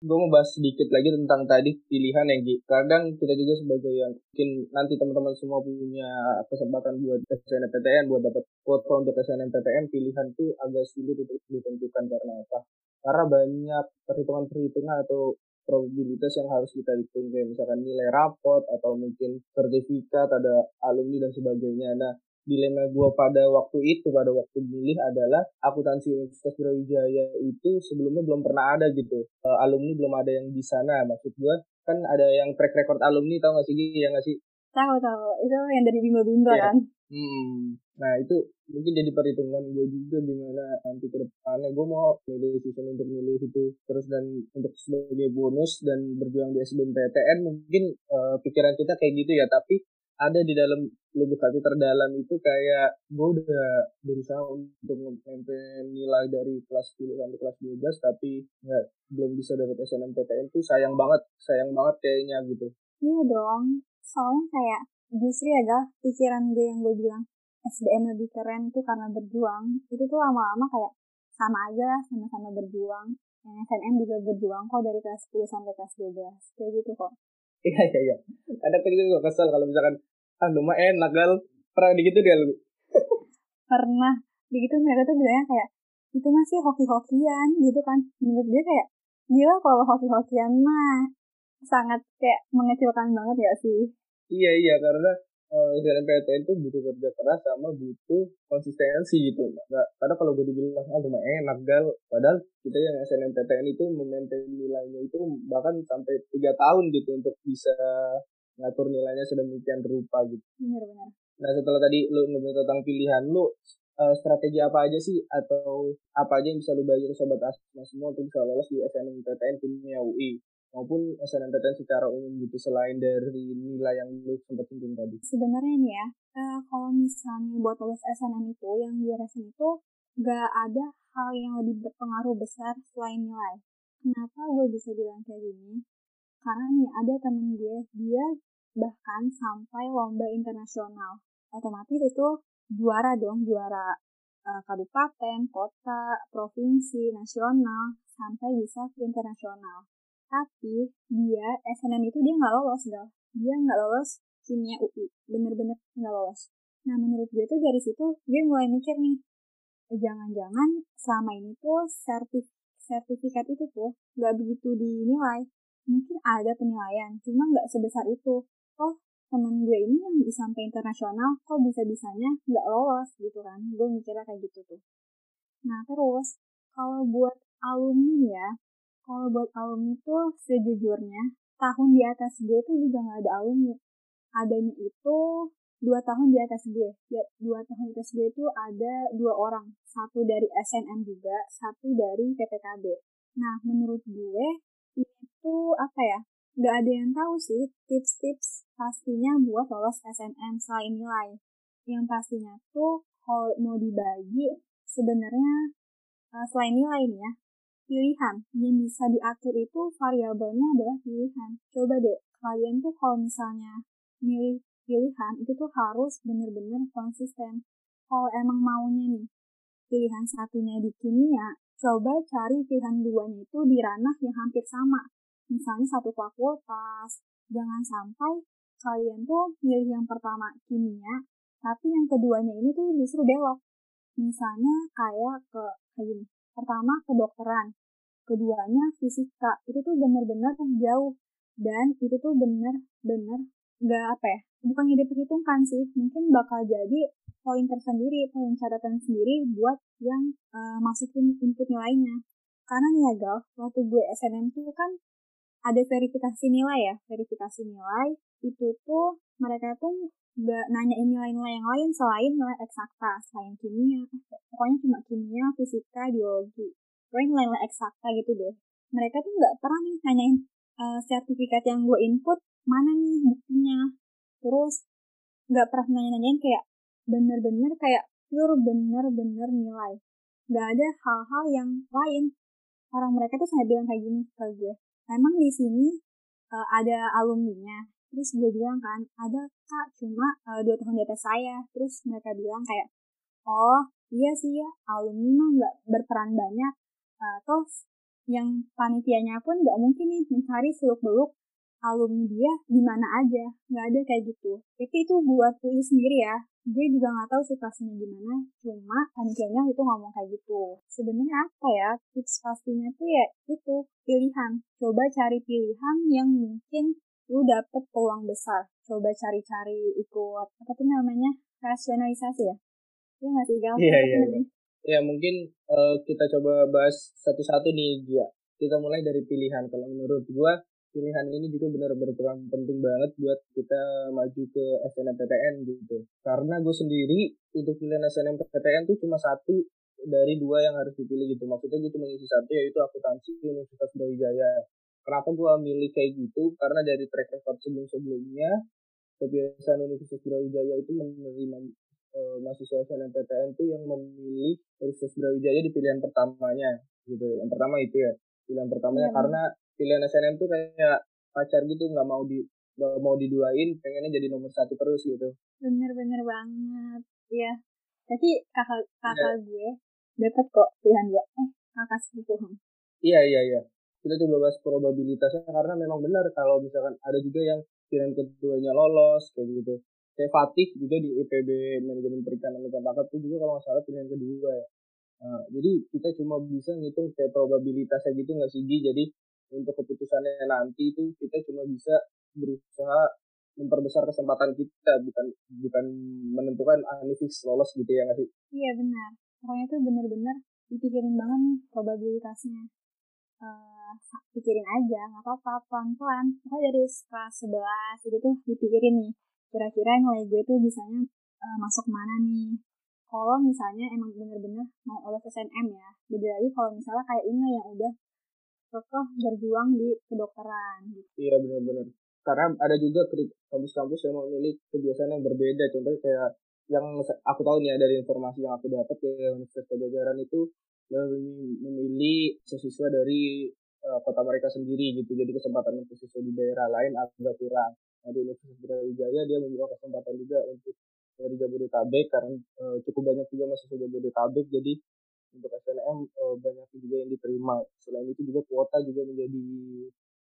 gue mau bahas sedikit lagi tentang tadi pilihan ya Gi. Kadang kita juga sebagai yang mungkin nanti teman-teman semua punya kesempatan buat SNMPTN, buat dapat foto untuk SNMPTN, pilihan itu agak sulit untuk ditentukan karena apa? Karena banyak perhitungan-perhitungan atau probabilitas yang harus kita hitung kayak misalkan nilai rapot atau mungkin sertifikat ada alumni dan sebagainya. Nah, dilema gue pada waktu itu pada waktu milih adalah akuntansi Universitas Brawijaya itu sebelumnya belum pernah ada gitu. Uh, alumni belum ada yang di sana. Maksud gue kan ada yang track record alumni tau gak sih ya gak sih? Tahu tahu. Itu yang dari bimbo-bimbo yeah. kan? Hmm. Nah itu mungkin jadi perhitungan gue juga gimana nanti ke depannya. Gue mau milih season untuk milih itu. Terus dan untuk sebagai bonus dan berjuang di SBMPTN mungkin uh, pikiran kita kayak gitu ya. Tapi ada di dalam lubuk hati terdalam itu kayak gue udah berusaha untuk nge nilai dari kelas 10 sampai kelas 12 tapi nggak belum bisa dapat SNMPTN tuh sayang banget sayang banget kayaknya gitu. Iya dong soalnya kayak justru ya gal pikiran gue yang gue bilang SBM lebih keren tuh karena berjuang itu tuh lama-lama kayak sama aja lah sama-sama berjuang. Yang SNM juga berjuang kok dari kelas 10 sampai kelas 12 kayak gitu kok. Iya iya iya. Ada kan juga kesel kalau misalkan lu mah enak gal. Pernah begitu dia lu pernah. Begitu mereka tuh bilangnya kayak itu masih hoki-hokian gitu kan. Menurut dia kayak gila kalau hoki-hokian mah sangat kayak mengecilkan banget ya sih. Iya iya karena uh, SNMPTN itu butuh kerja keras sama butuh konsistensi gitu nah, karena kalau gue dibilang ah lumayan enak gal. Padahal kita yang SNMPTN itu memaintain nilainya itu bahkan sampai tiga tahun gitu untuk bisa ngatur nilainya sedemikian rupa gitu. Benar-benar. Nah setelah tadi lu ngobrol tentang pilihan lu, uh, strategi apa aja sih atau apa aja yang bisa lu bagi ke sobat asma semua untuk bisa lolos di SNMPTN Kimia UI maupun SNMPTN secara umum gitu selain dari nilai yang lu sempat singgung tadi. Sebenarnya nih ya, uh, kalau misalnya buat lolos SNM itu yang gue rasain itu gak ada hal yang lebih berpengaruh besar selain nilai. Kenapa gue bisa bilang kayak gini? Karena nih ada temen gue, dia bahkan sampai lomba internasional. Otomatis itu juara dong, juara uh, kabupaten, kota, provinsi, nasional, sampai bisa ke internasional. Tapi dia SNM itu dia nggak lolos gal. Dia nggak lolos kimia UI, bener-bener nggak lolos. Nah menurut gue tuh dari situ gue mulai mikir nih, jangan-jangan selama ini tuh sertif sertifikat itu tuh nggak begitu dinilai. Mungkin ada penilaian, cuma nggak sebesar itu. Oh temen gue ini yang bisa sampai internasional kok bisa-bisanya nggak lolos gitu kan? Gue mikirnya kayak gitu tuh. Nah terus kalau buat alumni ya kalau buat alumni tuh sejujurnya tahun di atas gue tuh juga nggak ada alumni. Adanya itu dua tahun di atas gue. Ya dua tahun di atas gue itu ada dua orang. Satu dari SNM juga satu dari PPKB nah menurut gue itu apa ya nggak ada yang tahu sih tips-tips pastinya buat lolos SNM selain nilai. Yang pastinya tuh kalau mau dibagi sebenarnya uh, selain nilai nih ya, pilihan yang bisa diatur itu variabelnya adalah pilihan. Coba deh kalian tuh kalau misalnya milih pilihan itu tuh harus bener-bener konsisten. Kalau emang maunya nih pilihan satunya di kimia, coba cari pilihan duanya itu di ranah yang hampir sama. Misalnya satu fakultas, jangan sampai kalian tuh milih yang pertama kimia, tapi yang keduanya ini tuh justru belok. Misalnya kayak ke gini, pertama kedokteran, keduanya fisika, itu tuh bener-bener jauh. Dan itu tuh bener-bener nggak apa ya, bukannya diperhitungkan sih, mungkin bakal jadi poin tersendiri, poin catatan sendiri buat yang uh, masukin input nilainya. Karena nih ya Gal, waktu gue SNM tuh kan ada verifikasi nilai ya. Verifikasi nilai itu tuh mereka tuh gak nanyain nilai-nilai yang lain selain nilai eksakta selain kimia. Pokoknya cuma kimia fisika biologi. Pokoknya nilai-nilai eksakta gitu deh. Mereka tuh nggak pernah nih nanyain uh, sertifikat yang gue input mana nih buktinya? Terus nggak pernah nanya-nanyain kayak bener-bener kayak pure bener-bener nilai. Nggak ada hal-hal yang lain. Orang mereka tuh sampai bilang kayak gini ke gue. Emang di sini uh, ada alumninya? Terus gue bilang kan ada kak. Cuma uh, dua tahun di atas saya. Terus mereka bilang kayak oh iya sih ya. Alumni mah nggak berperan banyak. Uh, yang panitianya pun nggak mungkin nih mencari seluk beluk alumni dia di mana aja. Nggak ada kayak gitu. Tapi itu buat UI sendiri ya. Gue juga nggak tahu sih pastinya gimana. Cuma panitianya itu ngomong kayak gitu. Sebenarnya apa ya? Tips pastinya tuh ya itu. Pilihan. Coba cari pilihan yang mungkin lu dapet peluang besar. Coba cari-cari ikut apa tuh namanya? Rasionalisasi ya? Iya nggak sih Gal? Iya iya. Ya mungkin uh, kita coba bahas satu-satu nih dia. Kita mulai dari pilihan. Kalau menurut gua pilihan ini juga benar berperan penting banget buat kita maju ke SNMPTN gitu. Karena gue sendiri untuk pilihan SNMPTN tuh cuma satu dari dua yang harus dipilih gitu. Maksudnya gue cuma ngisi satu yaitu akuntansi Universitas Brawijaya. Kenapa gue milih kayak gitu? Karena dari track record sebelum-sebelumnya kebiasaan Universitas Brawijaya itu menerima uh, mahasiswa SNMPTN tuh yang memilih Universitas Brawijaya di pilihan pertamanya gitu. Yang pertama itu ya pilihan pertamanya. Ya. karena pilihan SNM tuh kayak pacar gitu nggak mau di gak mau diduain pengennya jadi nomor satu terus gitu. Bener-bener banget. Ya tapi kakak kakak ya. gue dapat kok pilihan dua eh kakak sepupu iya iya iya. Kita coba bahas probabilitasnya karena memang benar kalau misalkan ada juga yang pilihan keduanya lolos kayak gitu kayak Fatih juga di IPB manajemen perikanan ikan tangkap itu juga kalau nggak salah pilihan kedua ya nah, jadi kita cuma bisa ngitung kayak probabilitasnya gitu nggak sih Gi jadi untuk keputusannya nanti itu kita cuma bisa berusaha memperbesar kesempatan kita bukan bukan menentukan ah, fix lolos gitu ya nggak sih? Iya benar. Pokoknya tuh bener-bener dipikirin banget nih probabilitasnya. Uh, pikirin aja, nggak apa-apa, pelan-pelan. Pokoknya dari kelas 11 itu tuh dipikirin nih, kira-kira nilai gue tuh bisanya uh, masuk mana nih. Kalau misalnya emang bener-bener mau oleh SNM ya, beda lagi kalau misalnya kayak ini yang udah kekeh berjuang di kedokteran gitu. Iya benar-benar. Karena ada juga kampus-kampus yang memilih kebiasaan yang berbeda. Contohnya kayak yang aku tahu nih ya dari informasi yang aku dapat ya Universitas Pajajaran itu memilih siswa dari uh, kota mereka sendiri gitu. Jadi kesempatan untuk siswa di daerah lain agak kurang. Nah, di Universitas Brawijaya dia membuka kesempatan juga untuk dari Jabodetabek karena uh, cukup banyak juga mahasiswa Jabodetabek jadi untuk SNM uh, banyak juga yang diterima. Selain itu juga kuota juga menjadi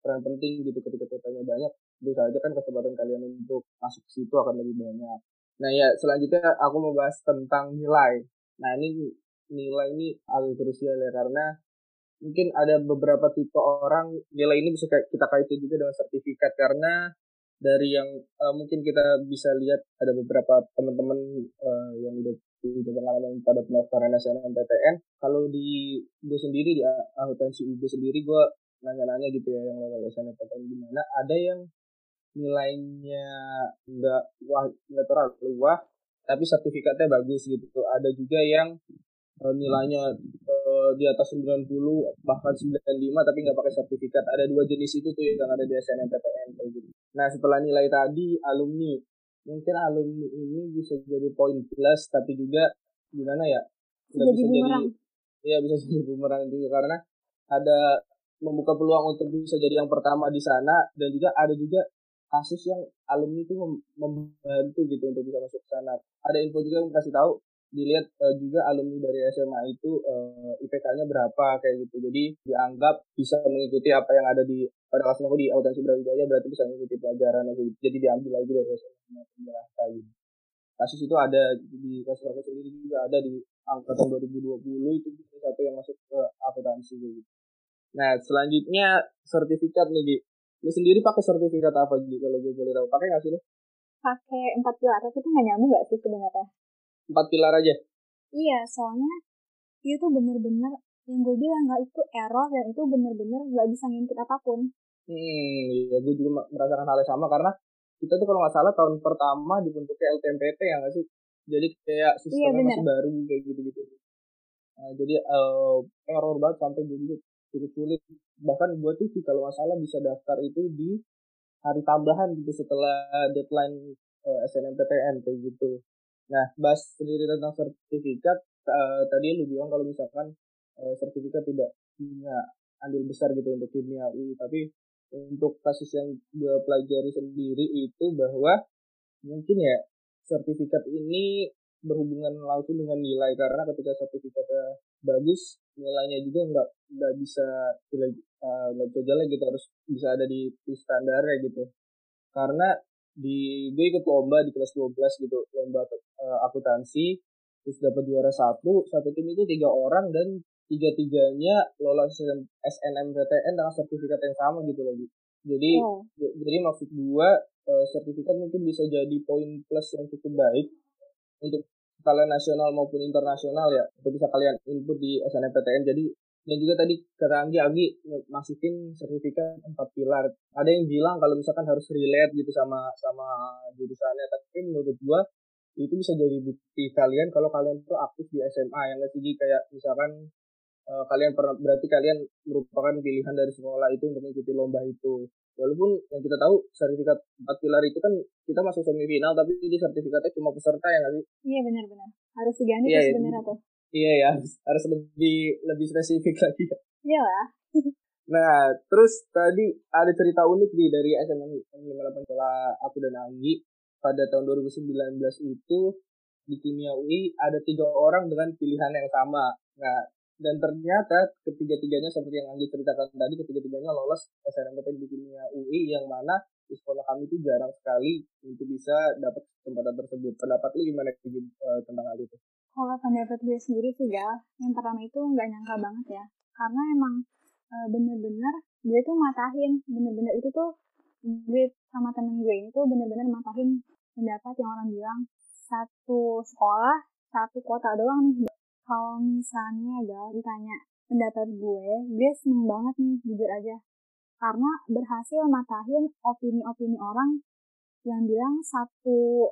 peran penting gitu ketika kuotanya banyak, tentu saja kan kesempatan kalian untuk masuk ke situ akan lebih banyak. Nah ya selanjutnya aku mau bahas tentang nilai. Nah ini nilai ini agak krusial ya karena mungkin ada beberapa tipe orang nilai ini bisa kita kaitkan juga dengan sertifikat karena dari yang uh, mungkin kita bisa lihat ada beberapa teman-teman uh, yang udah udah pengalaman pada pendaftaran SNMPTN kalau di gue sendiri di akuntansi UB sendiri gue nanya-nanya gitu ya yang lolos SNMPTN gimana? Ada yang nilainya nggak wah nggak terlalu wah tapi sertifikatnya bagus gitu. Ada juga yang uh, nilainya uh, di atas 90 bahkan 95 tapi nggak pakai sertifikat. Ada dua jenis itu tuh yang ada di SNMPTN kayak gitu. Nah setelah nilai tadi alumni. Mungkin alumni ini bisa jadi poin plus tapi juga gimana ya bisa bisa bumerang. jadi ya bisa jadi bumerang juga karena ada membuka peluang untuk bisa jadi yang pertama di sana dan juga ada juga kasus yang alumni itu membantu gitu untuk bisa masuk ke sana. Ada info juga yang kasih tahu dilihat uh, juga alumni dari SMA itu uh, eh, IPK-nya berapa kayak gitu. Jadi dianggap bisa mengikuti apa yang ada di pada kasus aku di akuntansi Brawijaya berarti bisa mengikuti pelajaran gitu. Jadi diambil lagi dari SMA penjelasan gitu. Kasus itu ada di kasus aku sendiri juga ada di angkatan 2020 itu satu yang masuk ke akuntansi gitu. Nah, selanjutnya sertifikat nih, Gi. Lu sendiri pakai sertifikat apa, Gi? Kalau gue boleh tahu. Pakai nggak sih lu? Pakai empat pilar, tapi itu nggak nyambung nggak sih sebenarnya? Empat pilar aja. Iya soalnya itu tuh bener-bener yang gue bilang nggak itu error dan itu bener-bener nggak bisa ngintip apa pun. Hmm ya gue juga merasakan hal yang sama karena kita tuh kalau nggak salah tahun pertama dibentuknya LTMPT ya nggak sih? Jadi kayak iya, sistemnya iya, masih baru kayak gitu-gitu. Nah, jadi uh, error banget sampai gue juga cukup sulit. Bahkan gue tuh sih kalau nggak salah bisa daftar itu di hari tambahan gitu setelah deadline uh, eh, SNMPTN kayak gitu Nah, bahas sendiri tentang sertifikat, uh, tadi lu bilang kalau misalkan uh, sertifikat tidak punya andil besar gitu untuk kimia UI, tapi untuk kasus yang gue pelajari sendiri itu bahwa mungkin ya sertifikat ini berhubungan langsung dengan nilai karena ketika sertifikatnya bagus nilainya juga nggak nggak bisa nggak uh, bisa jalan gitu harus bisa ada di, di standarnya gitu. Karena di gue ikut lomba di kelas 12 gitu lomba uh, akuntansi terus dapat juara satu. Satu tim itu tiga orang dan tiga tiganya lolos SNMPTN dengan sertifikat yang sama gitu lagi jadi oh. jadi maksud gue uh, sertifikat mungkin bisa jadi poin plus yang cukup baik untuk kalian nasional maupun internasional ya untuk bisa kalian input di SNMPTN jadi dan juga tadi kata Anggi Anggi masukin sertifikat empat pilar. Ada yang bilang kalau misalkan harus relate gitu sama sama jurusannya. Tapi menurut gua itu bisa jadi bukti kalian kalau kalian tuh aktif di SMA yang sih kayak misalkan uh, kalian pernah berarti kalian merupakan pilihan dari sekolah itu untuk mengikuti lomba itu. Walaupun yang kita tahu sertifikat empat pilar itu kan kita masuk semifinal tapi ini sertifikatnya cuma peserta ya nggak sih? Iya benar-benar. Harus diganti iya, sebenarnya tuh iya ya harus lebih lebih spesifik lagi. Iya lah nah terus tadi ada cerita unik nih dari SMA 58 sekolah aku dan Anggi. Pada tahun 2019 itu di kimia UI ada tiga orang dengan pilihan yang sama. Nah dan ternyata ketiga-tiganya seperti yang Anggi ceritakan tadi ketiga-tiganya lolos SNMPTN di kimia UI yang mana di sekolah kami itu jarang sekali untuk bisa dapat kesempatan tersebut. Pendapat lu gimana uh, tentang hal itu? Kalau pendapat gue sendiri sih Gal, yang pertama itu nggak nyangka banget ya karena emang uh, bener-bener gue tuh matahin bener-bener itu tuh gue sama temen gue ini tuh bener-bener matahin pendapat yang orang bilang satu sekolah satu kota doang nih kalau misalnya Gal ditanya pendapat gue, gue seneng banget nih jujur aja. Karena berhasil matahin opini-opini orang yang bilang satu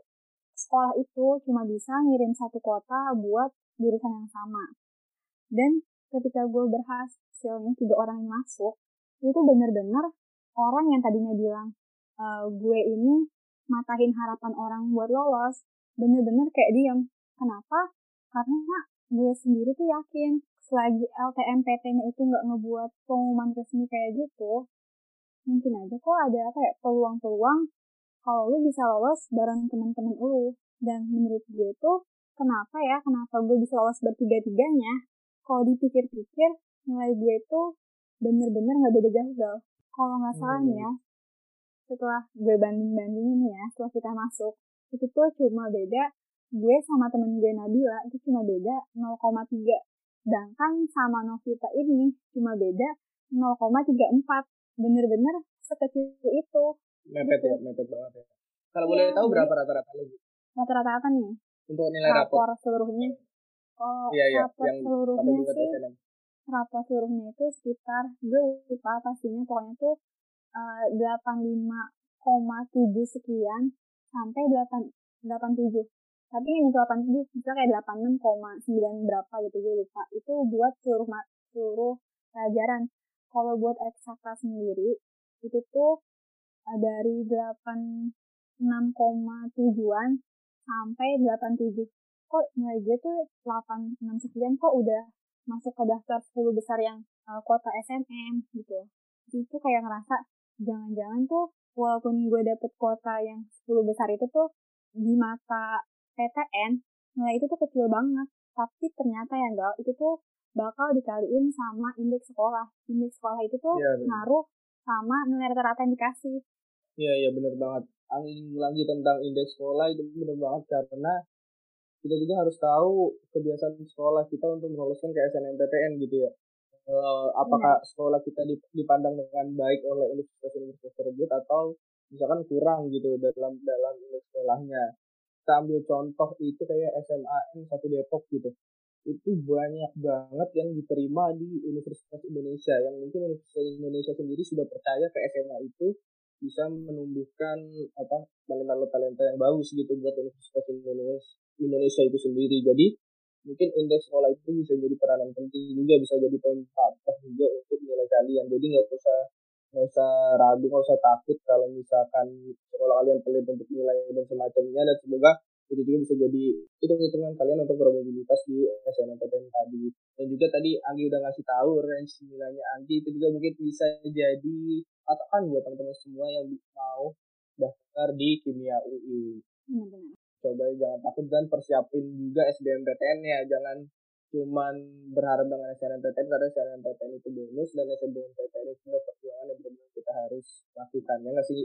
sekolah itu cuma bisa ngirim satu kota buat jurusan yang sama. Dan ketika gue berhasil nih tiga orang yang masuk, itu bener-bener orang yang tadinya bilang e, gue ini matahin harapan orang buat lolos, bener-bener kayak diam. Kenapa? Karena gue sendiri tuh yakin selagi LTMPT-nya itu nggak ngebuat pengumuman resmi kayak gitu, mungkin aja kok ada kayak peluang-peluang kalau lu bisa lolos bareng teman-teman lu. Dan menurut gue tuh kenapa ya, kenapa gue bisa lolos bertiga-tiganya? Kalau dipikir-pikir, nilai gue tuh bener-bener nggak beda jauh gal. Kalau nggak salah nih ya, setelah gue banding-bandingin ya, setelah kita masuk, itu tuh cuma beda gue sama temen gue Nabila itu cuma beda 0,3 sedangkan sama Novita ini cuma beda 0,34 bener-bener sekecil itu mepet ya mepet banget ya. Kalau ya, boleh tahu berapa rata-rata lagi? Rata-rata apa nih? Untuk nilai rapor, rapor seluruhnya? Oh ya, ya, rapor yang seluruhnya sih SNM. rapor seluruhnya itu sekitar gue lupa pastinya pokoknya tuh uh, eh, 85,7 sekian sampai 8 87 tapi yang 87 misalnya kayak 86,9 berapa gitu gue lupa. Itu buat seluruh seluruh pelajaran. Kalau buat eksakta sendiri itu tuh uh, dari 86,7an sampai 87 kok nilai gue tuh 86 sekian kok udah masuk ke daftar 10 besar yang uh, kota SNM gitu. Itu kayak ngerasa jangan-jangan tuh walaupun gue dapet kota yang 10 besar itu tuh di mata PTN nilai itu tuh kecil banget. Tapi ternyata ya gal itu tuh bakal dikaliin sama indeks sekolah. Indeks sekolah itu tuh ya, ngaruh sama nilai rata-rata yang dikasih. Iya iya bener banget. Angin lagi tentang indeks sekolah itu bener banget karena kita juga harus tahu kebiasaan sekolah kita untuk meloloskan ke SNMPTN gitu ya. Uh, apakah ya. sekolah kita dipandang dengan baik oleh universitas-universitas tersebut atau misalkan kurang gitu dalam dalam indeks sekolahnya. Kita ambil contoh itu kayak SMA n satu Depok gitu itu banyak banget yang diterima di Universitas Indonesia. Yang mungkin Universitas Indonesia sendiri sudah percaya ke SMA itu bisa menumbuhkan apa talenta-talenta yang bagus gitu buat Universitas Indonesia Indonesia itu sendiri. Jadi mungkin indeks sekolah itu bisa jadi peranan penting juga bisa jadi poin tambah juga untuk nilai kalian. Jadi nggak usah nggak usah ragu nggak usah takut kalau misalkan sekolah kalian pelit untuk nilai dan semacamnya. Dan semoga itu juga bisa jadi hitung-hitungan kalian untuk bermobilitas di SNMPTN tadi. Dan juga tadi Anggi udah ngasih tahu range nilainya Anggi itu juga mungkin bisa jadi patokan buat teman-teman semua yang mau daftar di kimia UI benar-benar. Coba jangan takut dan persiapin juga SBMPTN ya. Jangan cuman berharap dengan SNMPTN karena SNMPTN itu bonus dan SNMPTN itu adalah perjuangan yang benar-benar kita harus lakukan. Ya nggak sih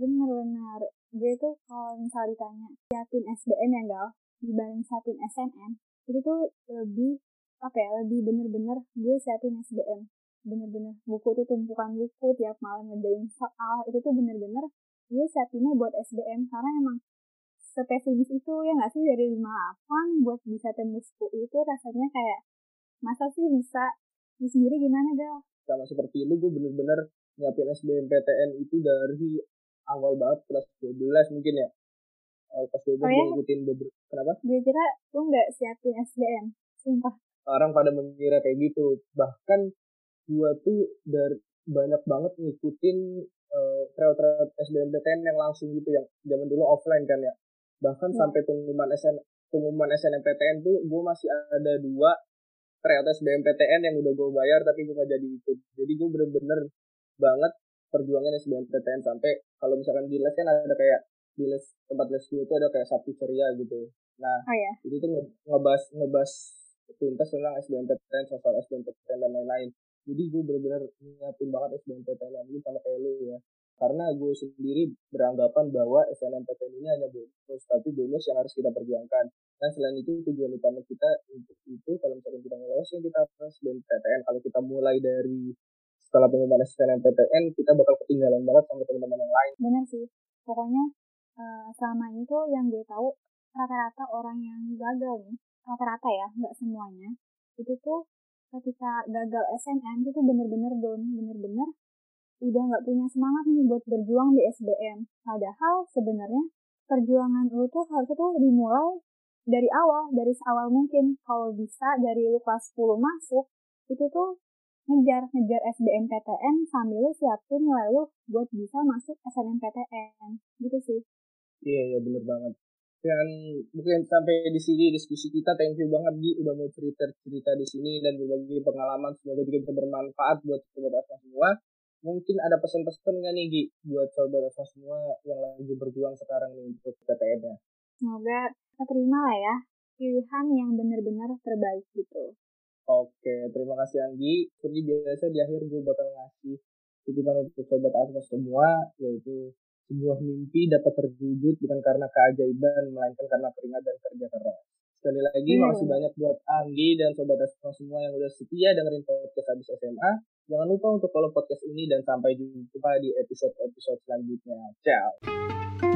benar-benar gue tuh kalau misal ditanya siapin SBM ya gal? Dibanding siapin SNM itu tuh lebih apa ya lebih bener-bener gue siapin SBM bener-bener buku tuh tumpukan buku tiap malam ngerjain soal itu tuh bener-bener gue siapinnya buat SBM karena emang spesifis itu ya nggak sih dari 58 buat bisa tembus UI itu rasanya kayak masa sih bisa? Lu sendiri gimana gal? Sama seperti lu gue bener-bener nyiapin SBMPTN itu dari awal banget kelas 12 mungkin ya. Pas 12 oh, ya? ngikutin beberapa kenapa? Gue kira lu nggak siapin SBM sumpah. Orang pada mengira kayak gitu. Bahkan gua tuh dari banyak banget ngikutin uh, trail-trail SBMPTN yang langsung gitu yang zaman dulu offline kan ya. Bahkan ya. sampai pengumuman SN pengumuman SNMPTN tuh gue masih ada dua trail SBMPTN yang udah gue bayar tapi gue gak jadi ikut. Jadi gue bener-bener banget perjuangan SBMPTN sampai kalau misalkan di les kan ada kayak di les tempat les gue itu ada kayak Sabtu Ceria gitu nah oh, ya? itu tuh ngebahas ngebahas tuntas tentang SBMPTN, sosial SBMPTN dan lain-lain. Jadi gue bener-bener nyiapin banget SBMPTN ini sama kayak lu ya. Karena gue sendiri beranggapan bahwa SNMPTN ini hanya bonus, tapi bonus yang harus kita perjuangkan. Dan selain itu tujuan utama kita untuk itu kalau misalnya kita ngelolos ya kita harus SBMPTN. Kalau kita mulai dari setelah pengumuman SNMPTN kita bakal ketinggalan banget sama teman-teman yang lain. Bener sih. Pokoknya uh, selama ini tuh yang gue tahu rata-rata orang yang gagal nih rata-rata ya nggak semuanya itu tuh ketika gagal SNM itu tuh bener-bener down bener-bener udah nggak punya semangat nih buat berjuang di SBM padahal sebenarnya perjuangan lu tuh harusnya tuh dimulai dari awal dari seawal mungkin kalau bisa dari lu kelas 10 masuk itu tuh ngejar ngejar SBMPTN sambil lu siapin nilai lu buat bisa masuk SNMPTN gitu sih. Iya iya bener banget. Dan mungkin sampai di sini diskusi kita. Thank you banget Gi udah mau cerita cerita di sini dan berbagi pengalaman. Semoga juga bisa bermanfaat buat sobat Asma semua. Mungkin ada pesan-pesan nggak nih Gi buat sobat Asma semua yang lagi berjuang sekarang nih untuk PTN nya semoga terima lah ya pilihan yang benar-benar terbaik gitu oke terima kasih Anggi seperti biasa di akhir gue bakal ngasih titipan untuk sobat Asma semua yaitu sebuah mimpi dapat terwujud bukan karena keajaiban, melainkan karena keringat dan kerja keras. Sekali lagi, hmm. makasih banyak buat Anggi dan Sobat Asma semua yang udah setia dengerin podcast habis SMA. Jangan lupa untuk follow podcast ini dan sampai jumpa di episode-episode selanjutnya. Ciao!